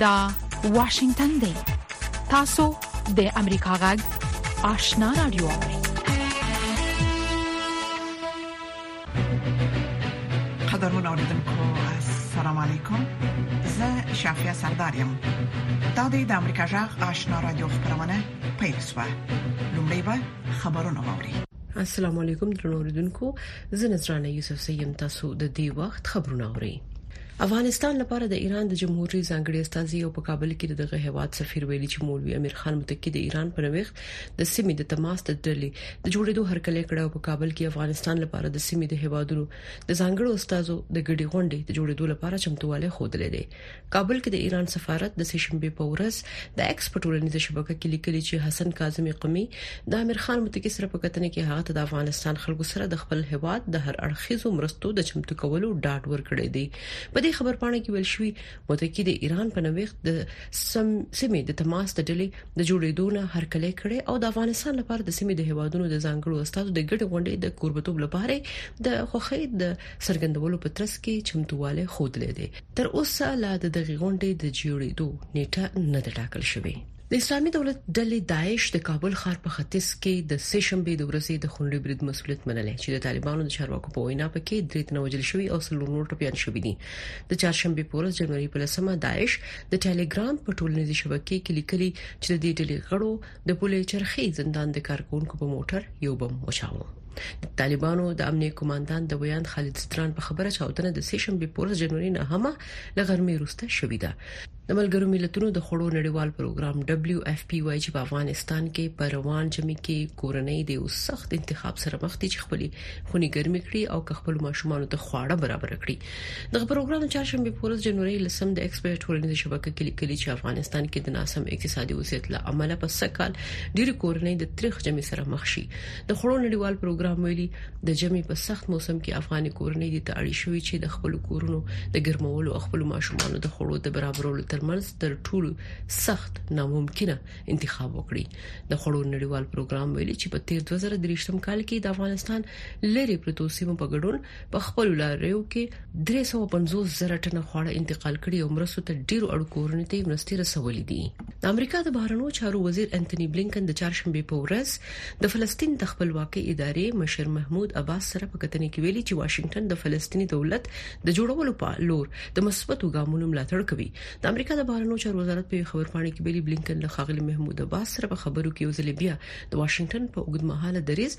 دا واشنگتن دی تاسو د امریکا غږ آشنا رادیو قدرمن اوریدونکو السلام علیکم زه شافیا سردار یم دا د امریکا غږ آشنا رادیو خبرونه پیښ شوه لومړی خبرونه واوري السلام علیکم درنو اوریدونکو زه نذرانه یوسف سیم تاسو د دې وخت خبرونه اورئ افغانستان لپاره د ایران د جمهور رئیس ځانګړي استاذي او په کابل کې دغه هواد سفیر ویلي چې مولوی امیر خان متکی د ایران پر وخت د سیمې د تماس د ډلې د جوړېدو هرکلی کړ او په کابل کې افغانستان لپاره د سیمې د هوادونو د ځانګړو استادو د ګډي غونډې د جوړېدو لپاره چمتووالی خوده لري کابل کې د ایران سفارت د سشنبه په ورځ د ایکس په ټولنیزه شبکه کې لیکلي چې حسن کاظمی قمی د امیر خان متکی سره په کتنه کې هغه ته د افغانستان خلکو سره د خپل هواد د هر اړخیزو مرستو د چمتو کولو ډاډ ورکړی دی په دې خبرپاڼه کې ویل شوی متکی د ایران په نوښت د سیمې د تماس د ډلې د جوړېدو نه هرکلی کړي او د افغانستان لپاره د سیمې د هوادونو د ځانګړو استادو د ګډ غونډې د کوربتوب لپاره د خوخې د سرګندولو په ترڅ کې چمتواله خود لیدي تر اوسه لا د دغې غونډې د جوړېدو نیټه نه ده ټاکل شوې د اسلامي دولت ډلې داعش د کابل ښار په ختیځ کې د سه شنبه د ورځې د خونړي برید مسولیت منلی چې د طالبانو د چارواکو په وینا پکې درې تنه وژل شوي او څلور نور ټپيان شوي دي د چهارشنبه په ورځ جنوري په لسمه داعش د ټلګرام په ټولنیزې شبکې کې لیکلي چې د دې ډلې غړو د پولې چرخي زندان د کارکونکو په موټر یو بم وشاوه طالبانو د امنیه کمانډان د ویاند خالد ستران په خبره چاودنه د سیشن به پورز جنوري نه همه لغرمې روسته شوې ده د ملګرو ملتونو د خړو نړیوال پروګرام دبليو اف پی وايي چې په افغانستان کې پر روان جمعي کې کورنۍ د یو سخت انتخاب سره مخ دي چې خپلې خونې ګرمې کړي او خپل ماشومان ته خواړه برابر کړي دغه پروګرام چهارشنبه په ورځ جنوري لسم د ایکسپرټ ټولنیزې شبکې کې لیکلي چې افغانستان کې د ناسم اقتصادي وضعیت له امله په سکهال ډېر کورنۍ د تاریخ جمع سره مخ شي د خړو نړیوال پروګرام ویلي د جمع په سخت موسم کې افغاني کورنۍ د تاړي شوې چې د خپل کورونو د ګرمولو او خپل ماشومانو د خړو د برابرولو ترمنځ تر ټولو سخت ناممکنه انتخاب وکړي د خړو نړیوال پروګرام ویلي چې په تیر 2023 کال کې د افغانستان لری پروتو سیمو په ګډون په خپل لاریو کې 350 زره ټن خواړه انتقال کړي او مرستو ته ډیرو اړو کورنۍ ته مرستې رسولې دي د امریکا د بهرنیو چارو وزیر انټونی بلینکن د چهارشنبه په ورځ د فلسطین د خپلواکۍ ادارې مشر محمود عباس سره په کتنې کې ویلي چې واشنگټن د فلسطیني دولت د جوړولو په لور د مثبتو ګامونو ملاتړ کوي د امریکا د بهرنیو چارو وزارت په خبر پاڼه کې ویلي بلینکن له خاغلی محمود عباس سره په خبرو کې وزلې بیا د واشنگټن په اوږدمهاله دریز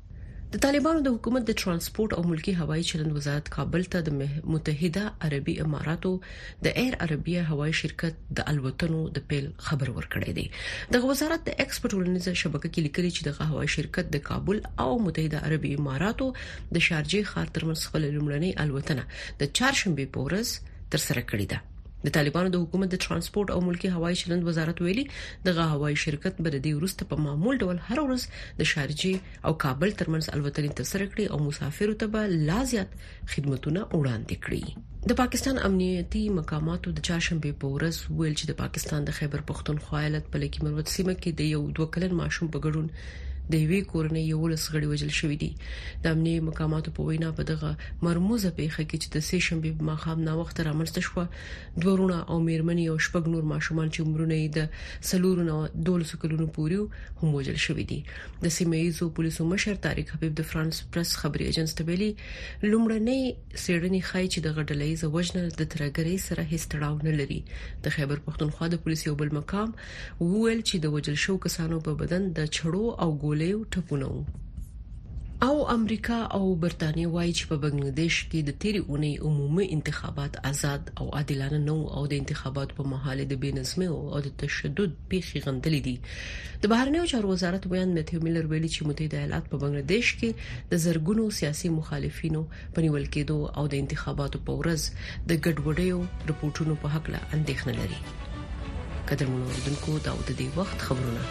د طالبانو د حکومت د ترانسپورت او ملکی هوایی چلند وزارت کابل ته د متحده عربی اماراتو د ایر عربیه هوایی شرکت د الوتنو د پیل خبر ورکړی دی د وزارت د ایکس په ټولنیزه شبکه کې لیکلي چې د هوایی شرکت د کابل او متحده عربی اماراتو د شارجې ښار ترمنځ خپل لومړنۍ الوتنه د چهارشنبه په ورځ تر سره کړې ده د طالبانو د حکومت د ترانسپورت او ملکی هوایي چلند وزارت ویلي دغه هوایي شرکت بر دې ورسته په معمول ډول هر ورځ د شارجې او کابل ترمنځ الوتنې ترسره کړي او مسافرو ته به لا زیات خدماتونه وړاندې کړي د پاکستان امنیتي مقاماتو د چاشنبه په ورځ ویل چې د پاکستان د خیبر پښتونخوا ایالت په لکی مروت سیمه کې د یو دوه کلن ماشوم په ګډون د یوې کورنۍ 11 غړي وژل شوې دي د امنیي مقاماتو په وینا په دغه مرموزه پیښه کې چې د سې شنبه په ماخام نا وخت رامنځته شو دوه رونه او میرمنې او شپږ نور ماشومان چې عمرونه یې د سلورو نو 12 کلونو پورې هم وژل شوې دي د سیمایزو پولیسو مشر طارق حبیب د فرانس پریس خبري اژانس ته ویلي لومړنۍ سیړنې ښایي چې د غډلې زوجنه د ترګرۍ سره هیڅ تړاو نه لري د خیبر پښتونخوا د پولیسو بل مقام وویل چې د وجل شو کسانو په بدن د چړو او ګولیو ټپونه وو او امریکا او برتانیې وایي چې په بنگلاديش کې د تیرې اونۍ عمومي انتخابات آزاد او عادلانه نه او د انتخاباتو په مهال د بنظمي او د تشدد پیښې غندلې دي د بهرنیو چارو وزارت ویاند میتیو میلر ویلي چې متحده ایالات په بنگلاديش کې د زرګونو سیاسي مخالفینو په نیول کېدو او د انتخاباتو په ورځ د ګډوډیو رپورټونو په حق له اندېښنه لري قدر منوردونکو دا د دې وخت خبرونه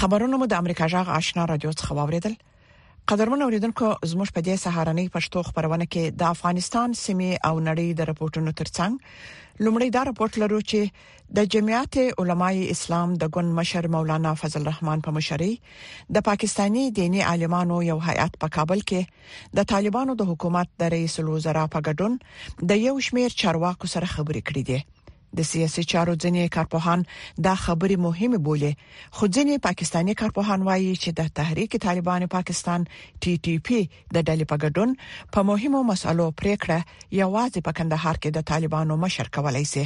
خبرونه مو د امریکا جغ آشنا رادیو څخه واوریدل قدرمن اوریدونکو زموږ په دې سهارنۍ پښتو خبرونه کې د افغانستان سیمه او نړۍ د راپورټونو ترڅنګ لومړی دا راپورټ لرو چې د جمعیت علماي اسلام د ګوند مشر مولانا فضل الرحمن په مشرۍ د پاکستاني دیني عالمانو یو هیئت په کابل کې د طالبانو د حکومت د رئیس الوزرا په ګډون د یو شمیر چارواکو سره خبرې کړې دي د سیاسي چارو ځینې کارپوهان دا خبرې مهمه بولي خو ځینې پاکستاني کارپوهان وایي چې د تحریک طالبان پاکستان ټي ټي پی د ډلې په ګډون په مهمو مسالو پریکړه یوازې په کندهار کې د طالبانو مشر کولای شي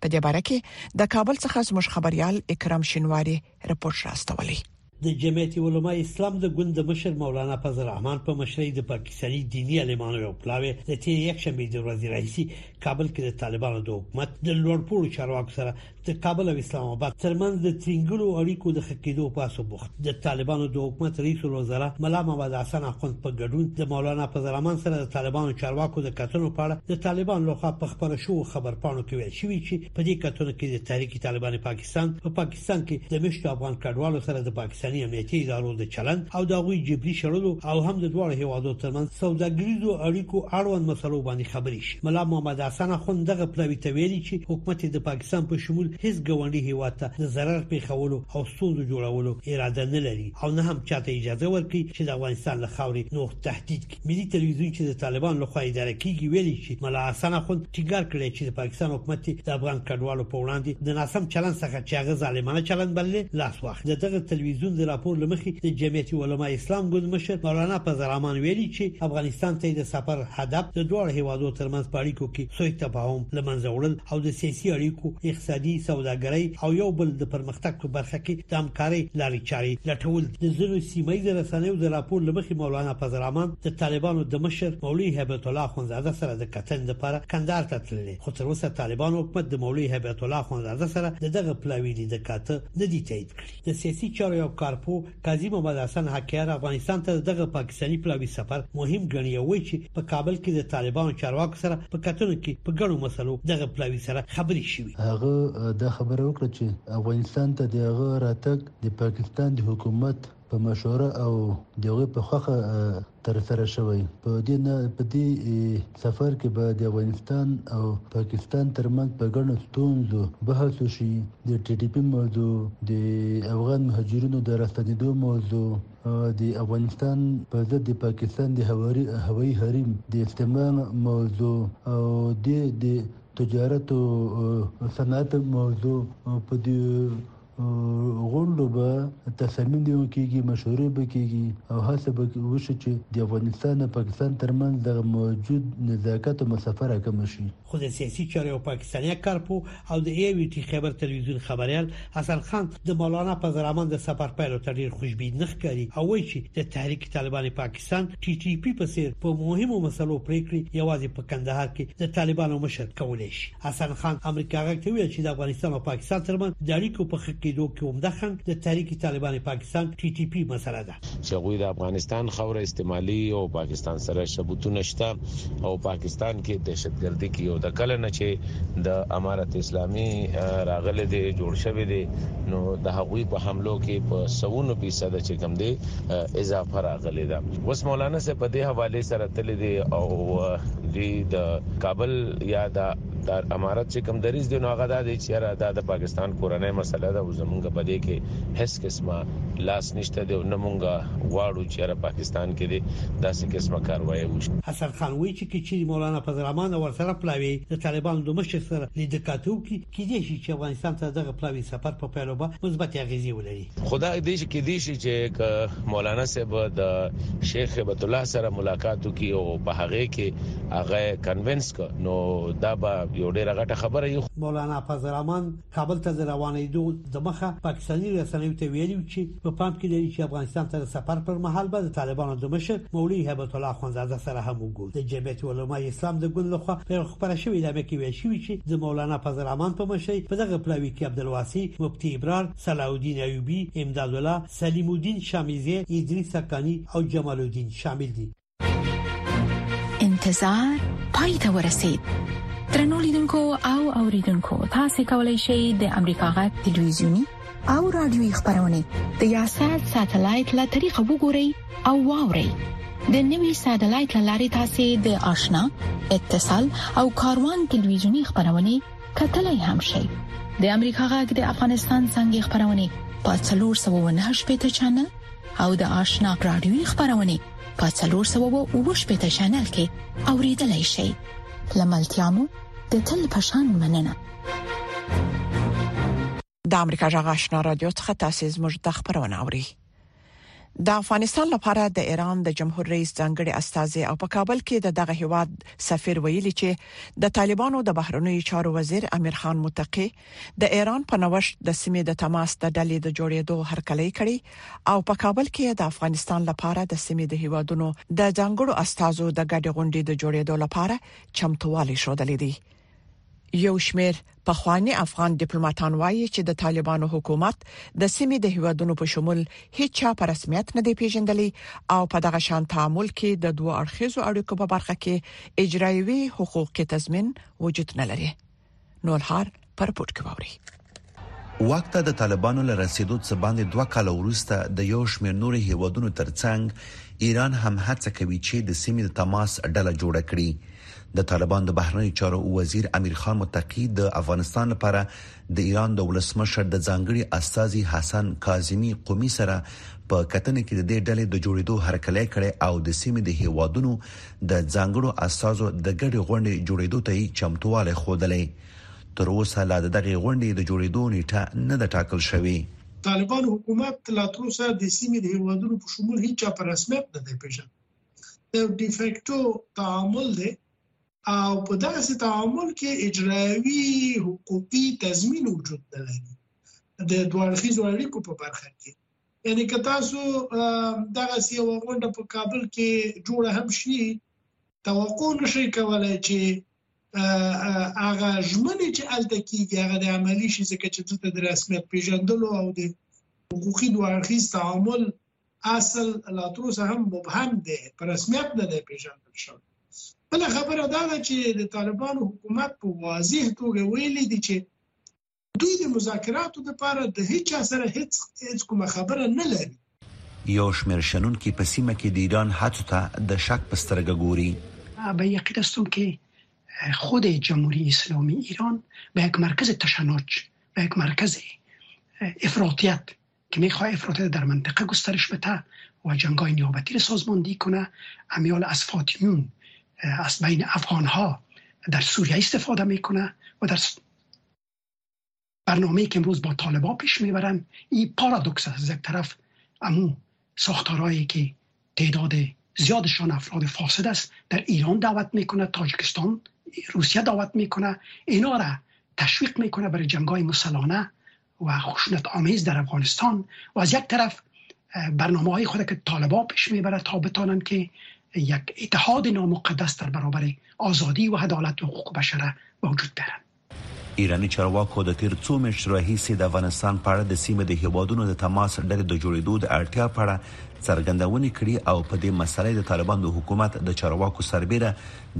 په دې باره کې د کابل څخه زموږ خبريال اکرام شینواری رپورت راستولی د جمعیت علماء اسلام د ګوند مشر مولانا فضل الرحمن په مشرۍ د پاکستاني دیني عالمانو یو پلاوی د تیر یک شنبه د ورځې راهیسي کابل کې د طالبانو د حکومت د لوړپوړو چارواکو سره د کابل او اسلام آباد ترمنځ د ترنګلو اړیکو د خکېدو په اسو بوخت د طالبانو د حکومت رئیس الوزرا ملا محمد حسن اخوند په ګډون د مولانا فضل الرحمن سره د طالبانو چارواکو د کتنو په اړه د طالبانو لخوا په خبرو شو خبرپاڼو کې ویل شوی چې په دې کتنو کې د تحریک طالبان پاکستان په پاکستان پاکستان کې د مشتو افغان کډوالو سره د پاکستاني امنیتي ادارو د چلند او د غوي جبري شړلو او هم د دوه هیوادو ترمن سوداګریزو اړیکو اړوند مسلو باندې خبرې شي ملا محمد حسن خون دغه پلاوی ته ویلي چې حکومت د پاکستان په شمول هیڅ ګوندي هیواد ته د ضرر پیښولو او ستونزو جوړولو اراده نه لري او نه هم چاته اجازه ورکړي چې د افغانستان له خاورې نور تهدید ملي تلویزیون چې د طالبان لخوا اداره کیږي ویلي چې ملا حسن اخوند ټینګار کړی چې د پاکستان حکومت د افغان کډوالو په وړاندې د ناسم چلن څخه چې هغه ظالمانه چلن بللی لاس واخلي دغه تلویزیون د راپور لمخې د جمعیت علما اسلام ګوند مشر مولانا فضل الرحمن ویلي چې افغانستان ته د سفر هدف د دوه هیوادو ترمنځ په اړیکو کې سوء تفاهم لمنځه وړل او د سیاسي اړیکو اقتصادي سوداګرۍ او یو بل د پرمختګ تګ په برخه کې د همکارۍ لارې چارې لټول دي. د ځینو سیمه ییزو رسنیو د راپور له مخې مولانا فضل الرحمن د طالبانو د مشر مولوي هیبت الله اخندزاده سره د کتنې لپاره کندهار ته تللی، خو تر اوسه طالبان او حکومت د مولوي هیبت الله اخندزاده سره د دغه پلاوي لیده کاته نه دي تایید کړي. د سیاسي چارو یو کارپوه قاضي محمد حسن حقیار افغانستان ته د دغه پاکستاني پلاوي سفر مهم ګڼي او وایي چې په کابل کې د طالبانو چارواکو سره په کتنو کې په ګڼو مسلو دغه پلاوي سره خبرې شوي. هغه دا خبره وکړه چې افغانستان ته د هغه راتګ د پاکستان د حکومت په مشوره او د هغوی په خوښه ترسره شوی. په دې نه په دې سفر کې به د افغانستان او پاکستان ترمنځ په ګڼو ستونزو بحث وشي، د ټي ټي پي موضوع، د افغان مهاجرینو د راستنېدو موضوع، د افغانستان په ضد د پاکستان د هوایي حریم د استعمال موضوع او د د تجارت او صنعت موضوع په دې غونډو به تصامیم نیول کېږي، مشورې به کېږي او هڅه به وشي چې د افغانستان او پاکستان ترمنځ دغه موجود نزاکت او مسافه راکمه شي. خو د سیاسي چارو یو پاکستاني کارپوه او د ای وي ټي خیبر تلویزیون خبریال حسن خان د مولانا فضل الرحمن د سفر پایلو ته ډېر خوشبین نه ښکاري او وایي چې د تحریک طالبان پاکستان ټي ټي پي په څېر په مهمو مسلو پرېکړې یوازې په کندهار کې د طالبانو مشر کولی شي. حسن خان امریکا غږ ته وویل چې د افغانستان او پاکستان ترمنځ د اړیکو په ښه کېدو کې عمده خنډ د تحریک طالبان پاکستان، ټي ټي پي، مسله ده. چې هغوی د افغانستان خاوره استعمالي او پاکستان سره شبوتونه شته او پاکستان کې دهشتګردي کوي او د کله نه چې د امارت اسلامي راغلی دی، جوړ شوی دی، نو د هغوی په حملو کې په سوونو فیصده چې کوم دی اضافه راغلې ده. اوس مولانا صاحب په دې حوالې سره تللی دی او دوی د کابل. یا دا د امارت چې کوم دریځ دی نو هغه دا دی چې یاره دا د پاکستان کورنۍ مسله ده او زمونږ په دې کې هیڅ قسمه لاس نشته دی او نه مونږ غواړو چې یاره پاکستان کې دې داسې قسمه کاروایي وشي حسن خان وایي چې که چیرې مولانا فضل الرحمن او ورسره پلاوی د طالبانو د مشر سره لیده کاته وکړي، کیدای شي چې افغانستان ته د دغه پلاوي سفر په پایلو به مثبتې اغیزې ولري. خو دا داسې کیدای شي چې که مولانا صاحب د شیخ هبت الله سره ملاقات وکړي او په هغه کې هغه کنوینس ک نو دا به یو ډیره غټه خبره وي مولانا فضل الرحمن کابل ته د روانیدو د مخه پاکستاني رسنیو ته ویلي چې په پام کې لري چې افغانستان ته د سفر پر مهال به د طالبانو د مشر مولوي هبت الله اخوندزاده سره هم وګوري د جمعیت علما اسلام د ګوند لخوا په خبره شوې اعلامیه کې ویل شوی چې د مولانا فضل الرحمن په مشرۍ په دغه پلاوي کې عبدالواسي مفتي ابرار صلاح الدین ایوبي، امداد الله، سلیم الدین شامیزی، ادریس حقاني او جمال الدین شامل دي. انتظار پای ته ورسید ترنو لیدونکو او اوریدونکو تاسو کولی شئ د امریکا غا ټلویزیونی او رادیوي خبرونه د یاسات ساتلایت له طریقه وګورئ او واورئ د نوي ساتلایت لارې تاسو د آشنا اتصال او کاروان ټلویزیونی خبرونه کتلای هم شئ د امریکا غږ د افغانستان څنګه خبرونه په 309 پټ چنل او د آشنا رادیوي خبرونه په 309 پټ چنل کې اوریدلای شئ لملتیا مو د تل پشان مننه د امریکا جغ آشنا رادیو څخه تاسو زموږ د خبرونه اوري د افغانستان لپاره د ایران د جمهور رئیس ځانګړي استاذ او په کابل کې د دغه هیواد سفیر ویلي چې د طالبانو د بهرنیو چارو وزیر امیر خان متقی د ایران په نوښت د سیمې د تماس د ډلې د جوړېدو هرکلی کړي او په کابل کې د افغانستان لپاره د سیمې د هیوادونو د ځانګړو استاذو د ګډې غونډې د جوړېدو لپاره چمتووالی شو دلی دی یو شمېر پخواني افغان ډیپلوماټان وايي چې د طالبانو حکومت د سیمې د هیوادونو په شمول هیڅچا په رسمیت نه دی پیژندلی او په دغه شان تعامل کې د دوه اړخیزو اړیکو په برخه کې اجرایوي حقوقي تضمین وجود نه لري نور هر پر پورت کې ووري واک ته د طالبانو له رسېدو څه باندې دوه کاله وروسته د یو شمېر نورو هېوادونو ترڅنګ ایران هم هڅه کوي چې د سیمې د تماس ډله جوړه کړي. د طالبانو د بهرنیو چارو وزیر امیر خان متقي د افغانستان لپاره د ایران د ولسمشر د ځانګړي استازي حسن کاظمي قومي سره په کتنه کې د دې ډلې د جوړېدو هرکلی کړی او د سیمې د هېوادونو د ځانګړو استازو د ګډې غونډې جوړېدو ته یې چمتووالی ښودلی. تر اوسه لا د دغې غونډې د جوړېدو نیټه نه ده ټاکل شوې. طالبانو حکومت لا تر اوسه د سیمې د هیوادونو په شمول هیچا په رسمیت نه دی پیژندل. دا یو ډیفیکټو تعامل دی او په داسې تعامل کې اجرایوي حقوقي تضمین وجود نه لري د دوه اړخیزو اړیکو په برخه کې یعنی که تاسو دغه یو غونډه په کابل کې جوړه هم شي توقع نشي کولای چې هغه ژمنې چې الته کیږي هغه د عملی شي ځکه چې دلته د رسمیت پیژندلو او د حقوقي دوه اړخیز تعامل اصل لا تر اوسه هم مبهم دی په رسمیت نه دی پیژندل شوی بل خبره دا ده چې د طالبانو حکومت په واضح توګه ویلي دي چې دوی د مذاکراتو لپاره د هیچا سره هیڅ هیڅ کومه خبره نه لري. یو شمېر شنونکي په سیمه کې د ایران هڅو ته د شک په سترګه ګوري. به یقین هستم که خود جمهوری اسلامی ایران به یک مرکز تشنج به یک مرکز افراطیت که میخواه افراطیت در منطقه گسترش بده و جنگای نیابتی را سازماندهی کنه امیال اسفاتیون از بین افغان ها در سوریه استفاده میکنه و در برنامه که امروز با طالبا پیش میبرن این پارادوکس است از یک طرف امو ساختارهایی که تعداد زیادشان افراد فاسد است در ایران دعوت میکنه تاجکستان روسیه دعوت میکنه اینا را تشویق میکنه برای جنگای مسلانه و خشونت آمیز در افغانستان و از یک طرف برنامه های خود که طالبان پیش میبره تا بتانند که یک اتحاد نامقدس در برابر آزادی و عدالت و حقوق بشر به وجود بیارن ایرانی چارواکو د تیر څو میاشتو راهیسې د افغانستان په اړه د سیمې د هیوادونو د تماس ډلې د جوړېدو د اړتیا په اړه څرګندونې کړې او په دې مسله د طالبانو حکومت د چارواکو سربېره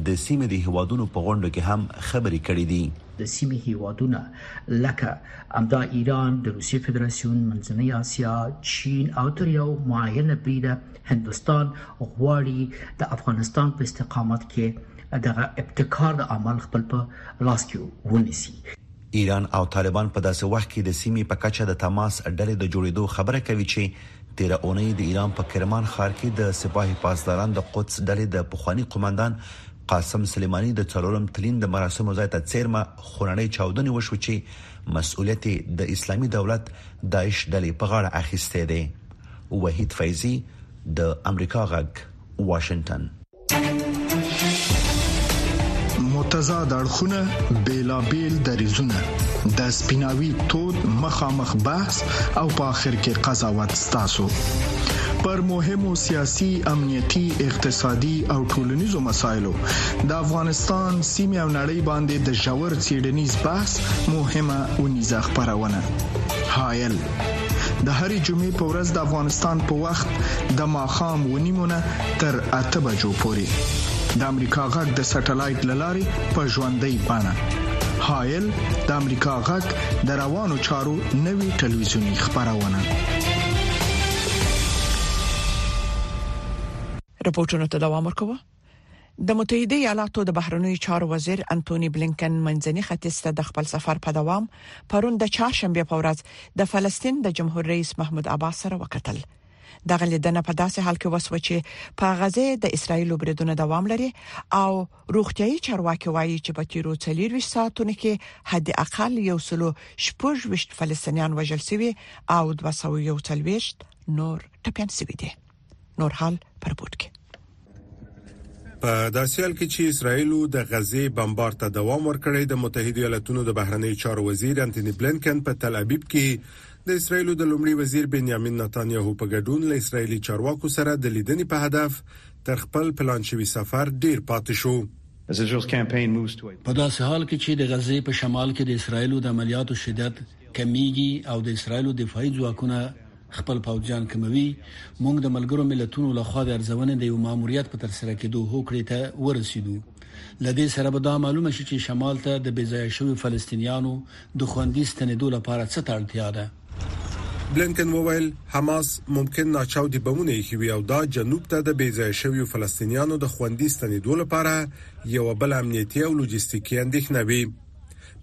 د سیمې د هیوادونو په غونډو کې هم خبرې کړې دي. د سیمې هیوادونه لکه همدا ایران، د روسیې فدراسیون، منځنۍ آسیا، چین او تر یو معینه بریده هندوستان غواړي د افغانستان په استقامت کې دغه ابتکار د عمل خپل په لاس کې ونیسي. ایران او طالبان په داسې وخت کې د سیمې په کچه د تماس ډلې د جوړېدو خبره کوي چې تېره اونۍ د ایران په کرمان ښار کې د سپاه پاسداران د قدس ډلې د پخواني قوماندان قاسم سلیماني د څلورم تلین د مراسمو ځای ته څېرمه خونړۍ چاودنې وشوې چې مسؤلیت یې د اسلامي دولت داعش ډلې په غاړه اخیستی دی وحید فیضي د امریکا غږ واشنګټن متضاد اړخونه بیلابیل دریزونه د سپیناوي تود مخامخ بحث او په اخر کې قضاوت ستاسو پر مهمو سیاسي امنیتي اقتصادي او ټولنیزو مسایلو د افغانستان سیمه او نړۍ باندې د جوړ چیډنیز بحث مهمه ونیزه خبرونه هایل د هرې جمعې په ورځ د افغانستان په وخت د ماخام ونیمونه تر اته بجو پورې د امریکا غږ د سټلایټ لاري په ژوندۍ بانه هایل د امریکا غږ د روانو چارو نوي ټلویزیونی خبرونه رپورټونو ته دوام ورکوه د متحده ایالاتو د بهرنیو چارو وزیر انټونی بلینکن منځني ختیځ ته د خپل سفر په دوام پرون د چهارشنبه په ورځ د فلسطین د جمهور رئیس محمود عباس سره وکتل دغه لیدنه په داسې حال کې وسوه چې په غزه د اسرایل بریدونه دوام لري او روغتيایي چارواکي وایي چې په تیرو 24 ساعتونو کې حد اقل یو سلو شپږ وشت فلسطینیان وژل شوي او 241 نور ټپيان شوي دي نور حال پر پورت کې په داسې حال کې چې اسرایل د غزې بمبار ته دوام ورکړی د متحده ایالاتونو د بهرنیو چارو وزیر انټونی بلینکن په تل ابیب کې د اسرایل د لومړي وزیر بنیامین نتانیاهو په ګډون له اسرایلی چارواکو سره د لیدنې په هدف تر خپل پلان شوی سفر ډیر پاتې شو په داسې حال کې چې د غزې په شمال کې د اسرایل د عملیاتو شدت کمیږي او د اسرایل دفاعي ځواکونه خپل پوځیان کموي، موږ د ملګرو ملتونو له خوا د ارزونې د یو ماموریت په ترسره کېدو هوکړې ته ورسېدو. له دې سره به دا معلومه شي چې شمال ته د بې ځایه شویو فلسطینیانو د خوندي ستنېدو لپاره څه ته اړتیا ده. بلېنکن وویل، حماس ممکن ناچاودي بمونه ایښي وي او دا جنوب ته د بې ځایه شویو فلسطینیانو د خوندي ستنېدو لپاره یوه بله امنیتي او لوجستیکي اندېښنه وي.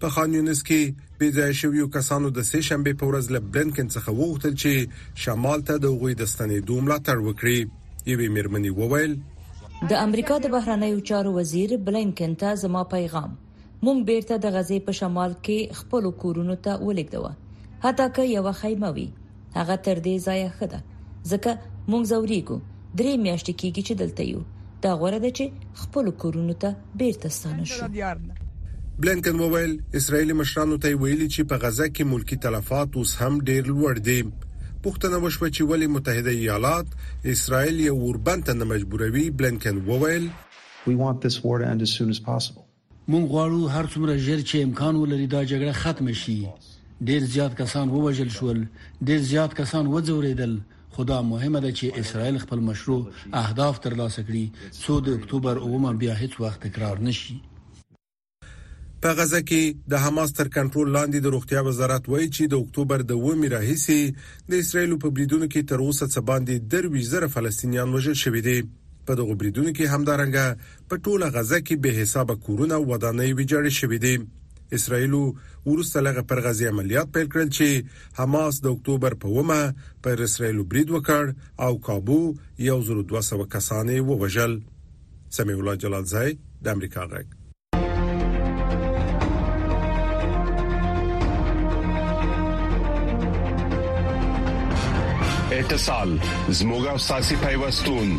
په خان یونس کې بې ځایه شویو کسانو د سې شنبې په ورځ له بلنکن څخه وغوښتل چې شمال ته د هغوی د ستنېدو ملاتړ وکړي یوې میرمنې وویل د امریکا د بهرنیو چارو وزیر بلنکن ته زما پیغام مونږ بیرته د غزې په شمال کې خپل کورونو ته ولیکدو حتی که یو خیمه وي هغه تر دې ځایه ښه ده ځکه موږ زوريګو درې میاشتې کېږي چې دلته یو دا غوړه ده چې خپل کورونو ته بیرته ستانه شو بلینکن وویل اسرایلی مشرانو ته ویلي چې په غزه کې ملکی تلفات اوس هم ډیر لوړ دي پوښتنه وشوه چې ولې متحده ایالات اسرائیل یو اوربند ته نه مجبوروي بلینکن وویل We want this war to end as soon as possible. مونږ غواړو هر څومره ژر چې امکان ولري دا جګړه ختمه شي ډیر زیات کسان ووژل شول ډیر زیات کسان وځوریدل خو دا مهمه ده چې اسرائیل خپل مشروع اهداف ترلاسه کړي څو د اکتوبر اومه بیا هیڅ وخت تکرار نشي په غزه کې د حماس تر کنټرول لاندې د روغتیا وزارت وایي چې د اکتوبر د 2 راهیسې د اسرایل په بریدونو کې تر اوسه څه باندې 2000 فلسطینیان وژل شوي دي په دغه بریدونو کې همدارنګه په ټوله غزه کې بې حسابه کورونه او ودانۍ ویجاړې شوې دي. اسراییلو وروسته لغه پر غزې عملیات پیل کړل چې حماس د اکتوبر په ومه پر اسراییلو برید وکړ او کابو 1200 کسان یې ووژل. سمیع الله جلالزی د امریکا غږ اتصال زموږ او ساسي پیوستون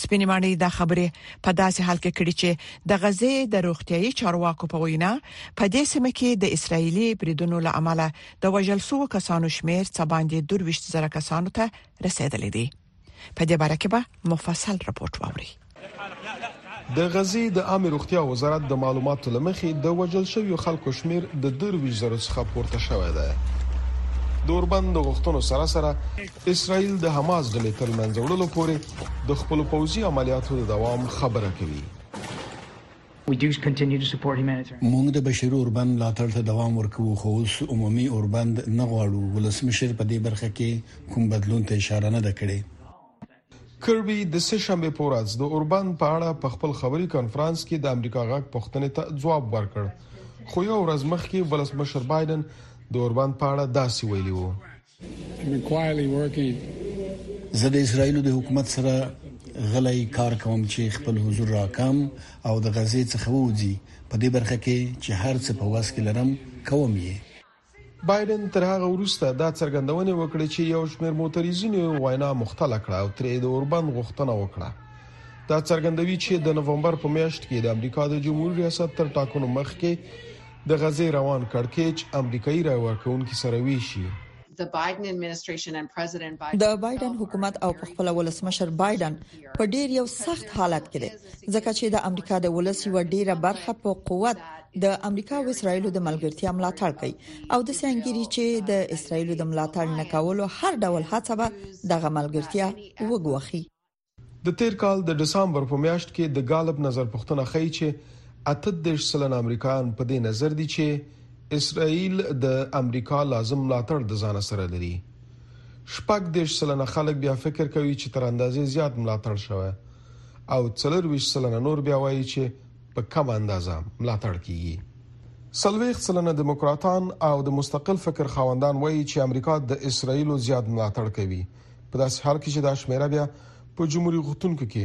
سپینې ماڼۍ دا خبرې په داسې حال کې کړې چې د غزې د روغتيایي چارواکو په وینا په دې سیمه کې د اسرایلی بریدونو له امله د وژل شو کسانو شمیر څه باندې 22 زره کسانو ته رسیدلې دي په دې باره کې به مفصل رپورت واوري د غزې د عامې روغتیا وزارت د معلوماتو له مخې د وژل شویو خلکو شمېر د درویشت زرو څخه پورته شوی دی. د اوربند د غوښتنو سره سره اسراییل د حماس ډلې تر منځ وړلو پورې د خپل پوځي عملیاتو د دوام خبره کوي. موږ د بشري اوربند ملاتړ ته دوام ورکوو، خو اوس عمومي اوربند نه غواړو. ولسمشر په دې برخه کې کوم بدلون ته اشاره نه ده کړې. کربي د سه شنبې په ورځ د اوربند په اړه په خپل خبري کانفرنس کې د امریکا غږ پښتنې ته ځواب ورکړ خو یو ورځ مخکې ولسمشر بایدن د اوربند په اړه داسې ویلي وو زه د اسرایل د حکومت سره غلې کار کوم چې خپل حضور راکم او د غزې څخه وځي په دې برخه کې چې هر څه په واس کې لرم کوم یې بایډن تر هغه وروسته دا څرګندونې وکړې چې یو شمېر معترضینو یې وینا مختله کړه او ترې د اوربند غوښتنه وکړه. دا څرګندوي چې د نومبر په میاشت کې د امریکا د جمهور ریاست تر ټاکنو مخکې د غزې روان کړکېچ امریکایي رای ورکوونکي سره ویشي. د بایډن حکومت او پخپله ولسمشر بایډن په ډیر یو سخت حالت کې دی ځکه چې د امریکا د ولس یو ډیره برخه په قوت د امریکا او اسرایل د ملګرتیا ملاتړ کوي او د سنګيري چې د اسرایل د ملاتړ نه کولو هر ډول هڅه به دغه ملګرتیا وګوخي د تیر کال د دسمبر په میاشت کې د غالب نظر پښتنه خی چې اته د سلن امریکایان په دې نظر دي چې اسرائیل د امریکا لازم ملاتړ د ځان سره لري شپږ دیش سلنه خلک بیا فکر کوي چې تر اندازې زیات ملاتړ شوی او څلور ویش سلنه نور بیا وایي چې په کم اندازه ملاتړ کیږي سلويخ سلنه دیموکراتان او د مستقل فکر خاوندان وایي چې امریکا د اسرایل زیات ملاتړ کوي په داسې حال کې چې دا شمیره بیا په جمهوریت غوښتونکو کې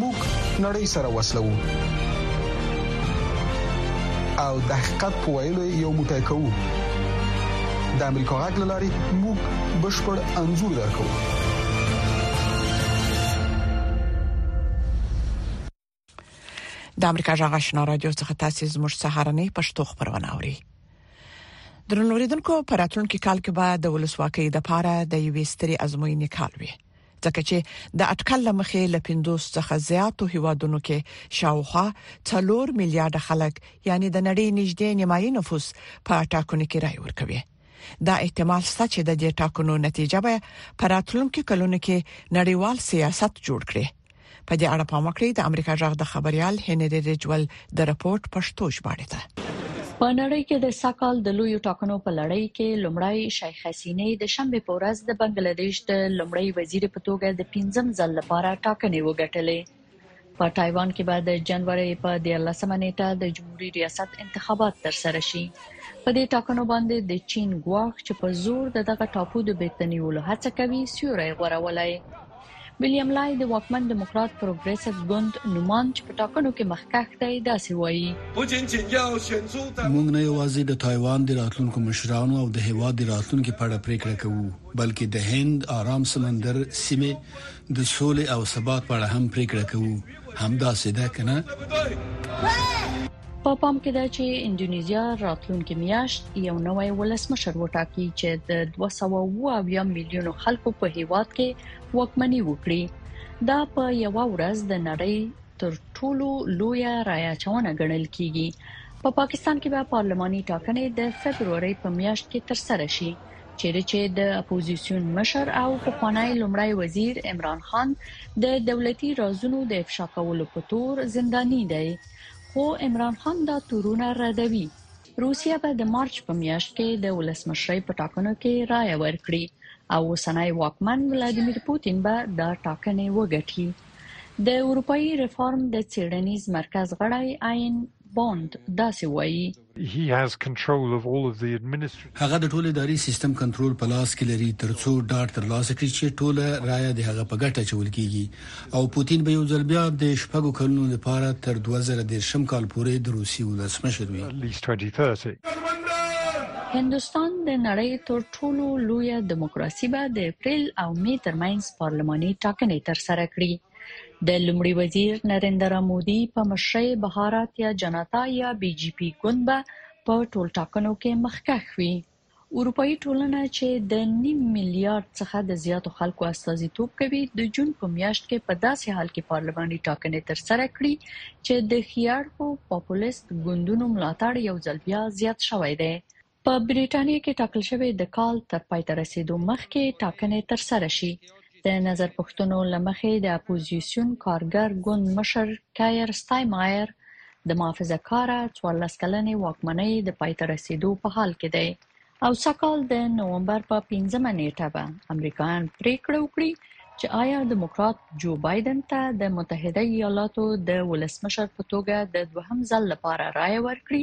موږ نړۍ سره وسلو او د حقیقت په ویلو یو موټی کوو د امریکا غږ لاري موږ بشپړ انزور درکو د امریکا جغ آشنا رادیو څخه تاسو زموږ سهارنې پښتو خبرونه اوري درنوریدونکو پراتلونکو کال کې به د ولسواکۍ د پاره د یوې ستري ازموینې کال وي ځکه چې د اټکل لمخې له 50 څخه زیاتو هیوادونو کې شاوخوا 4 میلیارډ خلک یعنی د نړۍ نږدې نیمایي نفوس په ټاکنو کې رائے ورکوي دا احتمال شته چې د دې ټاکنو نتیجه به پراتلونکو کلونو کې نړیوال سیاست جوړ کړي په دې اړه پام وکړئ د امریکا جغ د خبريال هنري رجول د رپورت پښتو ژباړه ده په نړۍ کې د ساکال د لوی ټاکنو په لړۍ کې لمړی شیخ حسینه د شنبه په ورځ د بنگلاديش د لمړی وزیر په توګه د پنځم ځل لپاره ټاکنې وګټلې په تایوان کې به د جنوري په 13مه نیټه د جمهوریت ریاست انتخابات تر سره شي په دې ټاکنو باندې د چین ګواښ چې په زور دغه ټاپو د بیتنیولو هڅه کوي سیوري غورولای ویلیام لای د واکمن دیموکرات پروګریسیو ګوند نوماند چې په ټاکنو کې مخکښ دی داسې وایي موږ نه یوازې د تایوان د راتلونکو مشرانو او د هېواد د راتلونکي په اړه پریکړه کوو بلکې د هند ارام سمندر سیمې د سولې او ثبات په اړه هم پریکړه کوو. همدا سیده کنه په پام کې ده چې انډونیزیا راتلونکي میاشت یو نوې ولسمشر وټاکي چې د 200 میلیون خلکو په هیواد کې وکمني وکړي دا په یو ورځ د نړۍ تر ټولو لوی رایا چونه ګڼل کیږي په پا پاکستان کې به پارلماني ټاکنې د فبرवरी په میاشت کې تر سره شي چیرې چې د اپوزیسیون مشر او پخوانی لومړی وزیر عمران خان د دولتي رازونو د افشا کولو په تور زنداني دی خو عمران خان دا تورونه ردوي. روسیه به د مارچ په میاشت کې د ولسمشرۍ په ټاکنو کې رایه ورکړي او اوسنی واکمن ولادیمیر پوتین به دا ټاکنې وګټي. د اروپايي ریفورم د څېړنیز مرکز غړی آین بوند داسې وايي. هغه د ټول اداري سیستم کنټرول په لاس کې لري تر څو ډاډ تر لاسه کړي چې ټوله رایه د هغه په ګټه اچول کیږي او پوتین به یو ځل بیا د شپږو کلونو لپاره تر دوه زره دېرشم کال پورې د روسیې ولسمشر وي. هندوستان د نړۍ تر ټولو لویه دیموکراسي به د اپریل او مې ترمنځ پارلماني ټاکنې ترسره کړي. د لمړي وزیر نریندرا مودي په مشرۍ بهارات یا جنتا یا بي جي پي ګوند به په ټول ټاکنو کې مخکښ وي اروپאי ټولنه چې د نیم میلیارډ څخه د زیاتو خلکو استازیتوب کوي د جون په میاشت کې په داسې حال کې پارلماني ټاکنې تر سره کړې چې د خيارخو پاپولیست ګوندونو ملاتړ یو ځل بیا زیات شوی دی په بریټانیا کې ټاکل شوې د کال تر پای ته رسیدو مخکې ټاکنې تر سره شي د نظر پښتنو لمخې د اپوزیسیون کارګر ګوند مشر کایر ستایمایر د محافظه کار 14 کلنې واکمنۍ د پای ته رسیدو په حال کې دی او سکهال د نوومبر په 15 نیټه به امریکایان پریکړه وکړي چې آیا دیموکرات جو بایدن ته د متحده ایالاتو د ولسمشر په توګه د دوهم ځل لپاره رائے ورکړي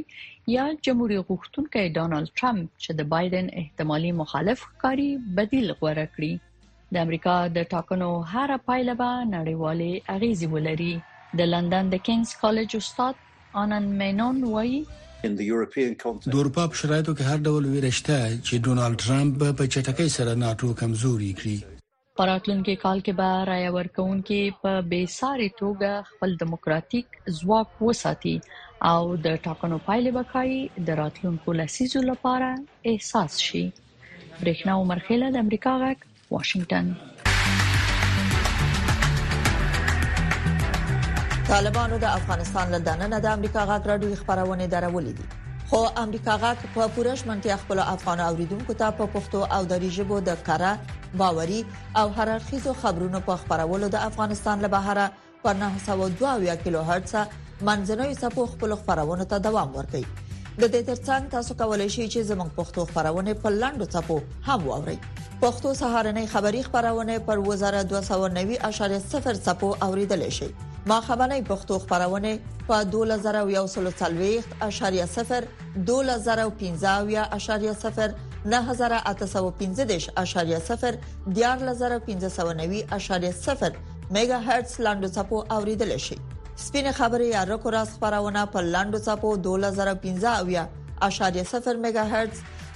یا جمهوریت غوښتونکي ډونالد ترامپ چې د بایدن احتمالي مخالف ښکاری بدیل غوړه کړي د امریکا د ټاکنو هر پایله به نړیوالې اغیزې ولري د لندن د کینګز کالج استاد آنن مینون وایي د اروپا په شرایطو کې هر ډول ویره شته چې ډونالد ترامپ په چټکۍ سره ناتو کمزوري کړي په راتلونکي کال کې به رایه ورکوونکي په بې ساري توګه خپل دیموکراتیک ځواک وساتي او د ټاکنو پایلې به ښایي د راتلونکو لسیزو لپاره احساس شي برېښنا عمرخیله د امریکا غږ واشنگټن طالبانو د افغانستان له دننه د امریکا غږ راډیو خبرونه درولې دي خو امریکا غاک په پوره ژمنتیا خپل افغان اوریدونکو ته په پښتو او دری ژبه د کره باوري او هر اړخیزو خبرونو په خبرولو د افغانستان له بهره په 902 کیلو هرتز منځنوي سپو خپل خبرونه ته دوام ورکړي د دې ترڅنګ تاسو کولای شئ چې زموږ پښتو خبرونه په لاندو سپو هم واورئ پښتو سهارنۍ خبری خبرونه پر وزاره 290.0 څپو اوریدل شي ما خبرنۍ پښتو خبرونه په 2140.0 2015.0 میگا هرتز لاندو څپو اوریدل شي سپینه خبري یا رکو راس خبرونه په لاندو څپو 2015.0 میگا هرتز